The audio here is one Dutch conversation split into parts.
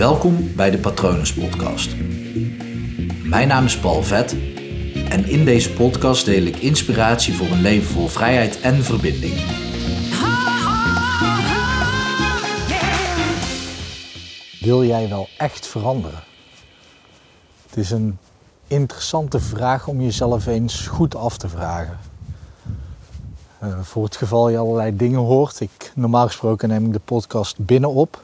Welkom bij de Patronus Podcast. Mijn naam is Paul Vet en in deze podcast deel ik inspiratie voor een leven vol vrijheid en verbinding. Wil jij wel echt veranderen? Het is een interessante vraag om jezelf eens goed af te vragen. Uh, voor het geval je allerlei dingen hoort. Ik, normaal gesproken neem ik de podcast binnen op.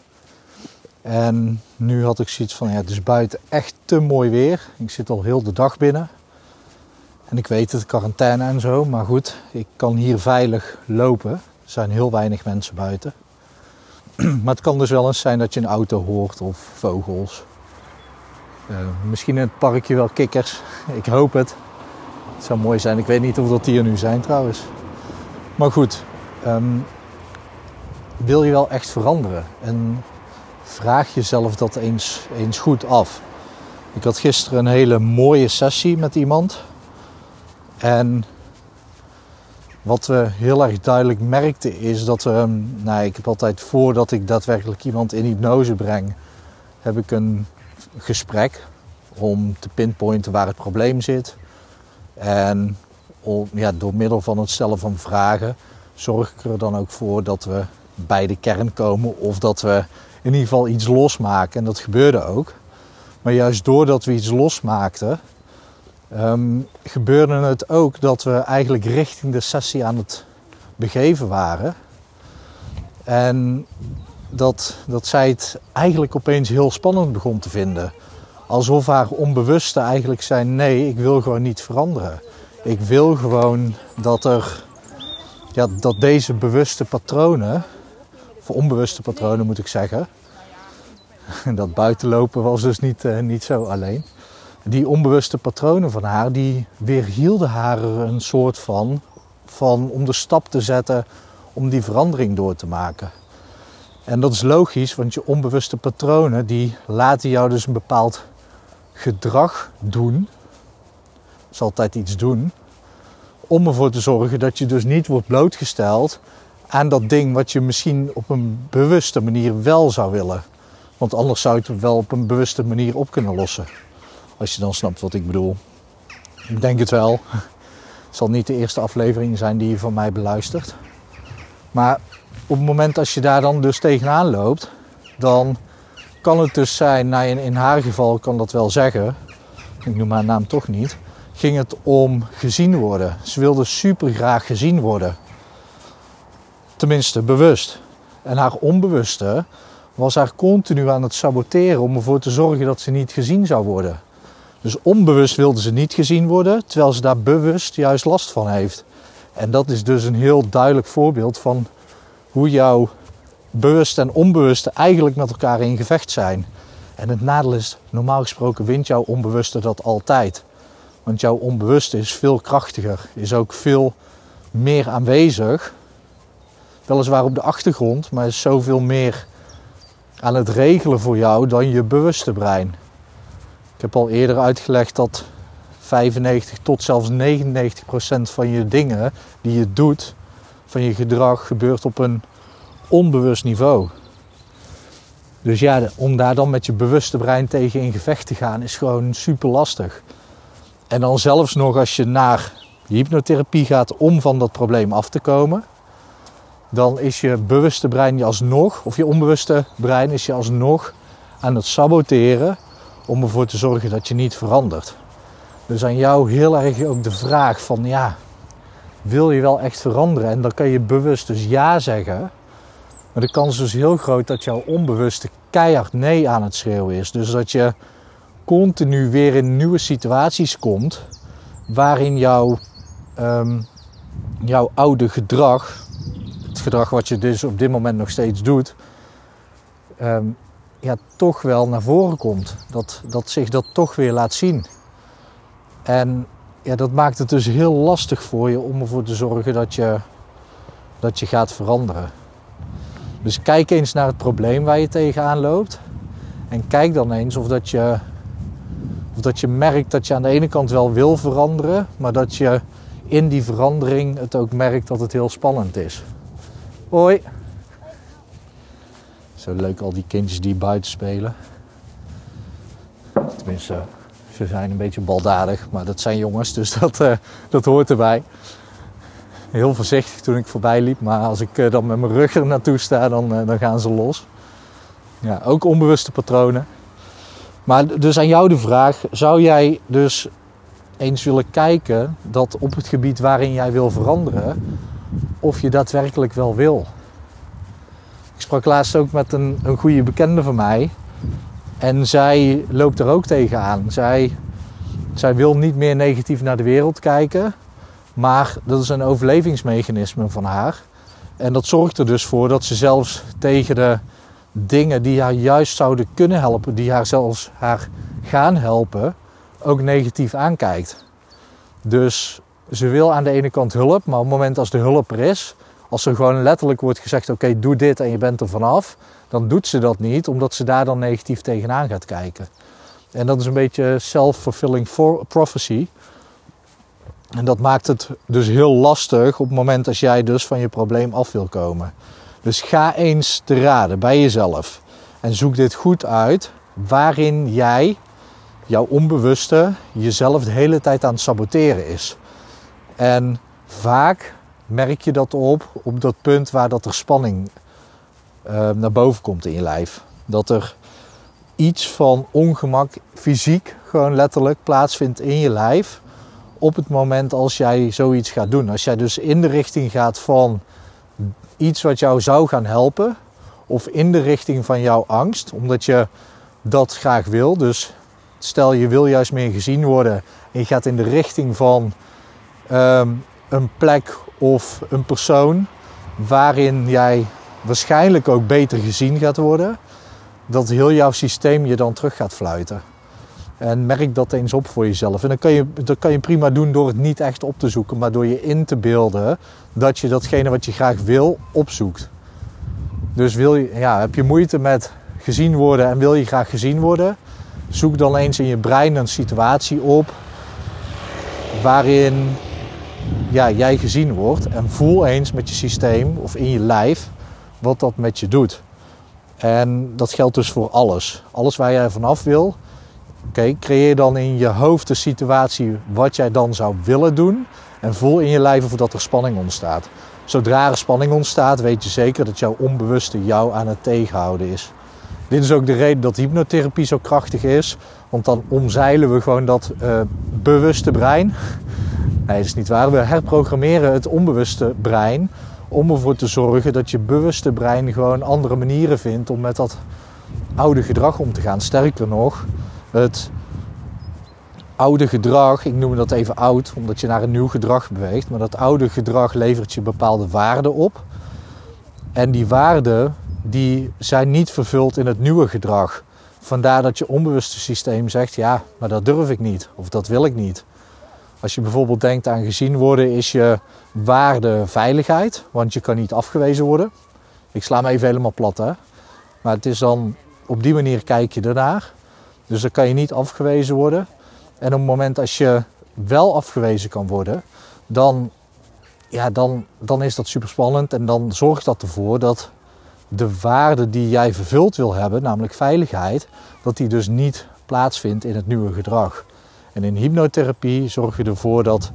En nu had ik zoiets van, ja, het is buiten echt te mooi weer. Ik zit al heel de dag binnen. En ik weet het, quarantaine en zo. Maar goed, ik kan hier veilig lopen. Er zijn heel weinig mensen buiten. maar het kan dus wel eens zijn dat je een auto hoort of vogels. Uh, misschien in het parkje wel kikkers. Ik hoop het. Het zou mooi zijn. Ik weet niet of dat hier nu zijn trouwens. Maar goed, um, wil je wel echt veranderen? En vraag jezelf dat eens, eens goed af. Ik had gisteren een hele mooie sessie met iemand. En wat we heel erg duidelijk merkten is dat we, nou, ik heb altijd voordat ik daadwerkelijk iemand in hypnose breng, heb ik een gesprek om te pinpointen waar het probleem zit. En ja, door middel van het stellen van vragen zorg ik er dan ook voor dat we bij de kern komen of dat we in ieder geval iets losmaken. En dat gebeurde ook. Maar juist doordat we iets losmaakten, um, gebeurde het ook dat we eigenlijk richting de sessie aan het begeven waren. En dat, dat zij het eigenlijk opeens heel spannend begon te vinden. Alsof haar onbewuste eigenlijk zei: nee, ik wil gewoon niet veranderen. Ik wil gewoon dat er ja, dat deze bewuste patronen, of onbewuste patronen moet ik zeggen, dat buitenlopen was dus niet, uh, niet zo alleen. Die onbewuste patronen van haar, die weerhielden haar een soort van, van om de stap te zetten om die verandering door te maken. En dat is logisch, want je onbewuste patronen die laten jou dus een bepaald gedrag doen. Dat is altijd iets doen. Om ervoor te zorgen dat je dus niet wordt blootgesteld aan dat ding wat je misschien op een bewuste manier wel zou willen. Want anders zou je het wel op een bewuste manier op kunnen lossen. Als je dan snapt wat ik bedoel. Ik denk het wel. Het zal niet de eerste aflevering zijn die je van mij beluistert. Maar op het moment als je daar dan dus tegenaan loopt, dan kan het dus zijn, nou in, in haar geval kan dat wel zeggen, ik noem haar naam toch niet, ging het om gezien worden. Ze wilde super graag gezien worden. Tenminste, bewust. En haar onbewuste was haar continu aan het saboteren om ervoor te zorgen dat ze niet gezien zou worden. Dus onbewust wilde ze niet gezien worden, terwijl ze daar bewust juist last van heeft. En dat is dus een heel duidelijk voorbeeld van hoe jouw bewust en onbewuste eigenlijk met elkaar in gevecht zijn. En het nadeel is, normaal gesproken wint jouw onbewuste dat altijd. Want jouw onbewuste is veel krachtiger, is ook veel meer aanwezig. Weliswaar op de achtergrond, maar is zoveel meer aan het regelen voor jou dan je bewuste brein. Ik heb al eerder uitgelegd dat 95 tot zelfs 99 procent van je dingen die je doet, van je gedrag, gebeurt op een onbewust niveau. Dus ja, om daar dan met je bewuste brein tegen in gevecht te gaan, is gewoon super lastig. En dan zelfs nog als je naar hypnotherapie gaat om van dat probleem af te komen, dan is je bewuste brein je alsnog, of je onbewuste brein is je alsnog aan het saboteren om ervoor te zorgen dat je niet verandert. Dus aan jou heel erg ook de vraag van ja, wil je wel echt veranderen? En dan kan je bewust dus ja zeggen. Maar de kans is dus heel groot dat jouw onbewuste keihard nee aan het schreeuwen is. Dus dat je continu weer in nieuwe situaties komt waarin jouw, um, jouw oude gedrag, gedrag wat je dus op dit moment nog steeds doet, um, ja, toch wel naar voren komt. Dat, dat zich dat toch weer laat zien. En ja, dat maakt het dus heel lastig voor je om ervoor te zorgen dat je, dat je gaat veranderen. Dus kijk eens naar het probleem waar je tegenaan loopt. En kijk dan eens of dat je, of dat je merkt dat je aan de ene kant wel wil veranderen, maar dat je in die verandering het ook merkt dat het heel spannend is. Hoi! Zo leuk al die kindjes die buiten spelen. Tenminste, ze zijn een beetje baldadig, maar dat zijn jongens, dus dat, uh, dat hoort erbij. Heel voorzichtig toen ik voorbij liep, maar als ik uh, dan met mijn rug er naartoe sta, dan, uh, dan gaan ze los. Ja, ook onbewuste patronen. Maar dus aan jou de vraag, zou jij dus eens willen kijken dat op het gebied waarin jij wil veranderen, of je daadwerkelijk wel wil? Ik sprak laatst ook met een, een goede bekende van mij. En zij loopt er ook tegenaan. Zij, zij wil niet meer negatief naar de wereld kijken. Maar dat is een overlevingsmechanisme van haar. En dat zorgt er dus voor dat ze zelfs tegen de dingen die haar juist zouden kunnen helpen, die haar zelfs haar gaan helpen, ook negatief aankijkt. Dus ze wil aan de ene kant hulp, maar op het moment als de hulp er is, als er gewoon letterlijk wordt gezegd: oké, doe dit en je bent er vanaf, dan doet ze dat niet, omdat ze daar dan negatief tegenaan gaat kijken. En dat is een beetje self-fulfilling prophecy. En dat maakt het dus heel lastig op het moment als jij dus van je probleem af wil komen. Dus ga eens te raden bij jezelf en zoek dit goed uit waarin jij, jouw onbewuste, jezelf de hele tijd aan het saboteren is. En vaak merk je dat op op dat punt waar dat er spanning uh, naar boven komt in je lijf. Dat er iets van ongemak, fysiek gewoon letterlijk, plaatsvindt in je lijf op het moment als jij zoiets gaat doen. Als jij dus in de richting gaat van iets wat jou zou gaan helpen, of in de richting van jouw angst, omdat je dat graag wil. Dus stel je wil juist meer gezien worden en je gaat in de richting van um, een plek of een persoon waarin jij waarschijnlijk ook beter gezien gaat worden, dat heel jouw systeem je dan terug gaat fluiten. En merk dat eens op voor jezelf. En dat kan, je, dat kan je prima doen door het niet echt op te zoeken, maar door je in te beelden dat je datgene wat je graag wil opzoekt. Dus wil je, ja, heb je moeite met gezien worden en wil je graag gezien worden, zoek dan eens in je brein een situatie op waarin ja, jij gezien wordt en voel eens met je systeem of in je lijf wat dat met je doet. En dat geldt dus voor alles. Alles waar jij vanaf wil, oké, creëer dan in je hoofd de situatie wat jij dan zou willen doen en voel in je lijf of dat er spanning ontstaat. Zodra er spanning ontstaat, weet je zeker dat jouw onbewuste jou aan het tegenhouden is. Dit is ook de reden dat hypnotherapie zo krachtig is, want dan omzeilen we gewoon dat uh, bewuste brein. Nee, dat is niet waar. We herprogrammeren het onbewuste brein om ervoor te zorgen dat je bewuste brein gewoon andere manieren vindt om met dat oude gedrag om te gaan. Sterker nog, het oude gedrag, ik noem dat even oud, omdat je naar een nieuw gedrag beweegt, maar dat oude gedrag levert je bepaalde waarden op. En die waarden die zijn niet vervuld in het nieuwe gedrag. Vandaar dat je onbewuste systeem zegt, ja, maar dat durf ik niet of dat wil ik niet. Als je bijvoorbeeld denkt aan gezien worden, is je waarde veiligheid, want je kan niet afgewezen worden. Ik sla me even helemaal plat, hè. Maar het is dan, op die manier kijk je ernaar. Dus dan kan je niet afgewezen worden. En op het moment als je wel afgewezen kan worden, dan, ja, dan, dan is dat super spannend. En dan zorgt dat ervoor dat de waarde die jij vervuld wil hebben, namelijk veiligheid, dat die dus niet plaatsvindt in het nieuwe gedrag. En in hypnotherapie zorg je ervoor dat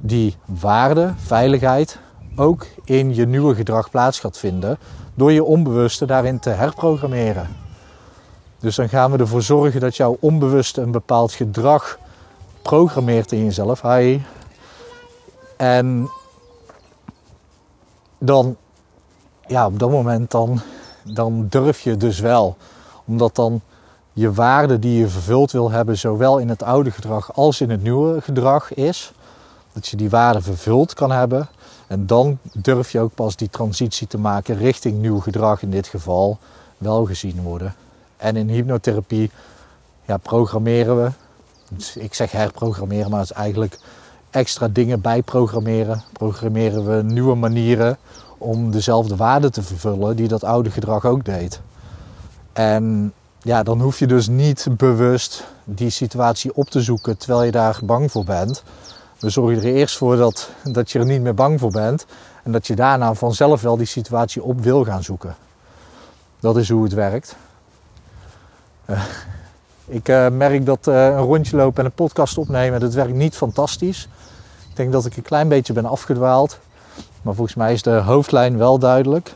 die waarde, veiligheid, ook in je nieuwe gedrag plaats gaat vinden door je onbewuste daarin te herprogrammeren. Dus dan gaan we ervoor zorgen dat jouw onbewuste een bepaald gedrag programmeert in jezelf. Hi. En dan, ja, op dat moment dan, dan durf je dus wel. Omdat dan je waarde die je vervuld wil hebben, zowel in het oude gedrag als in het nieuwe gedrag is. Dat je die waarde vervuld kan hebben. En dan durf je ook pas die transitie te maken richting nieuw gedrag, in dit geval wel gezien worden. En in hypnotherapie ja, programmeren we. Dus ik zeg herprogrammeren, maar het is eigenlijk extra dingen bijprogrammeren. Programmeren we nieuwe manieren om dezelfde waarde te vervullen die dat oude gedrag ook deed. En ja, dan hoef je dus niet bewust die situatie op te zoeken terwijl je daar bang voor bent. We zorgen er eerst voor dat, dat je er niet meer bang voor bent en dat je daarna vanzelf wel die situatie op wil gaan zoeken. Dat is hoe het werkt. Uh, Ik uh, merk dat uh, een rondje lopen en een podcast opnemen, dat werkt niet fantastisch. Ik denk dat ik een klein beetje ben afgedwaald. Maar volgens mij is de hoofdlijn wel duidelijk.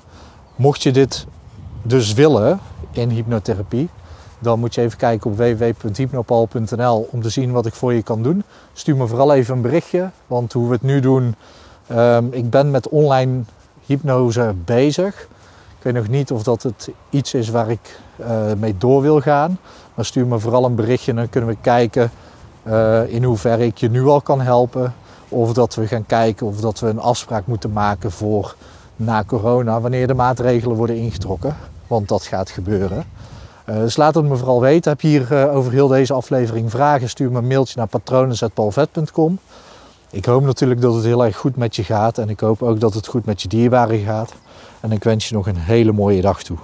Mocht je dit dus willen in hypnotherapie, dan moet je even kijken op www.hypnopal.nl om te zien wat ik voor je kan doen. Stuur me vooral even een berichtje, want hoe we het nu doen, um, ik ben met online hypnose bezig. Ik weet nog niet of dat het iets is waar ik uh, mee door wil gaan. Maar stuur me vooral een berichtje en dan kunnen we kijken uh, in hoeverre ik je nu al kan helpen. Of dat we gaan kijken of dat we een afspraak moeten maken voor na corona, wanneer de maatregelen worden ingetrokken. Want dat gaat gebeuren. Uh, dus laat het me vooral weten. Heb je hier uh, over heel deze aflevering vragen? Stuur me een mailtje naar patronen.palvet.com. Ik hoop natuurlijk dat het heel erg goed met je gaat. En ik hoop ook dat het goed met je dierbaren gaat. En ik wens je nog een hele mooie dag toe.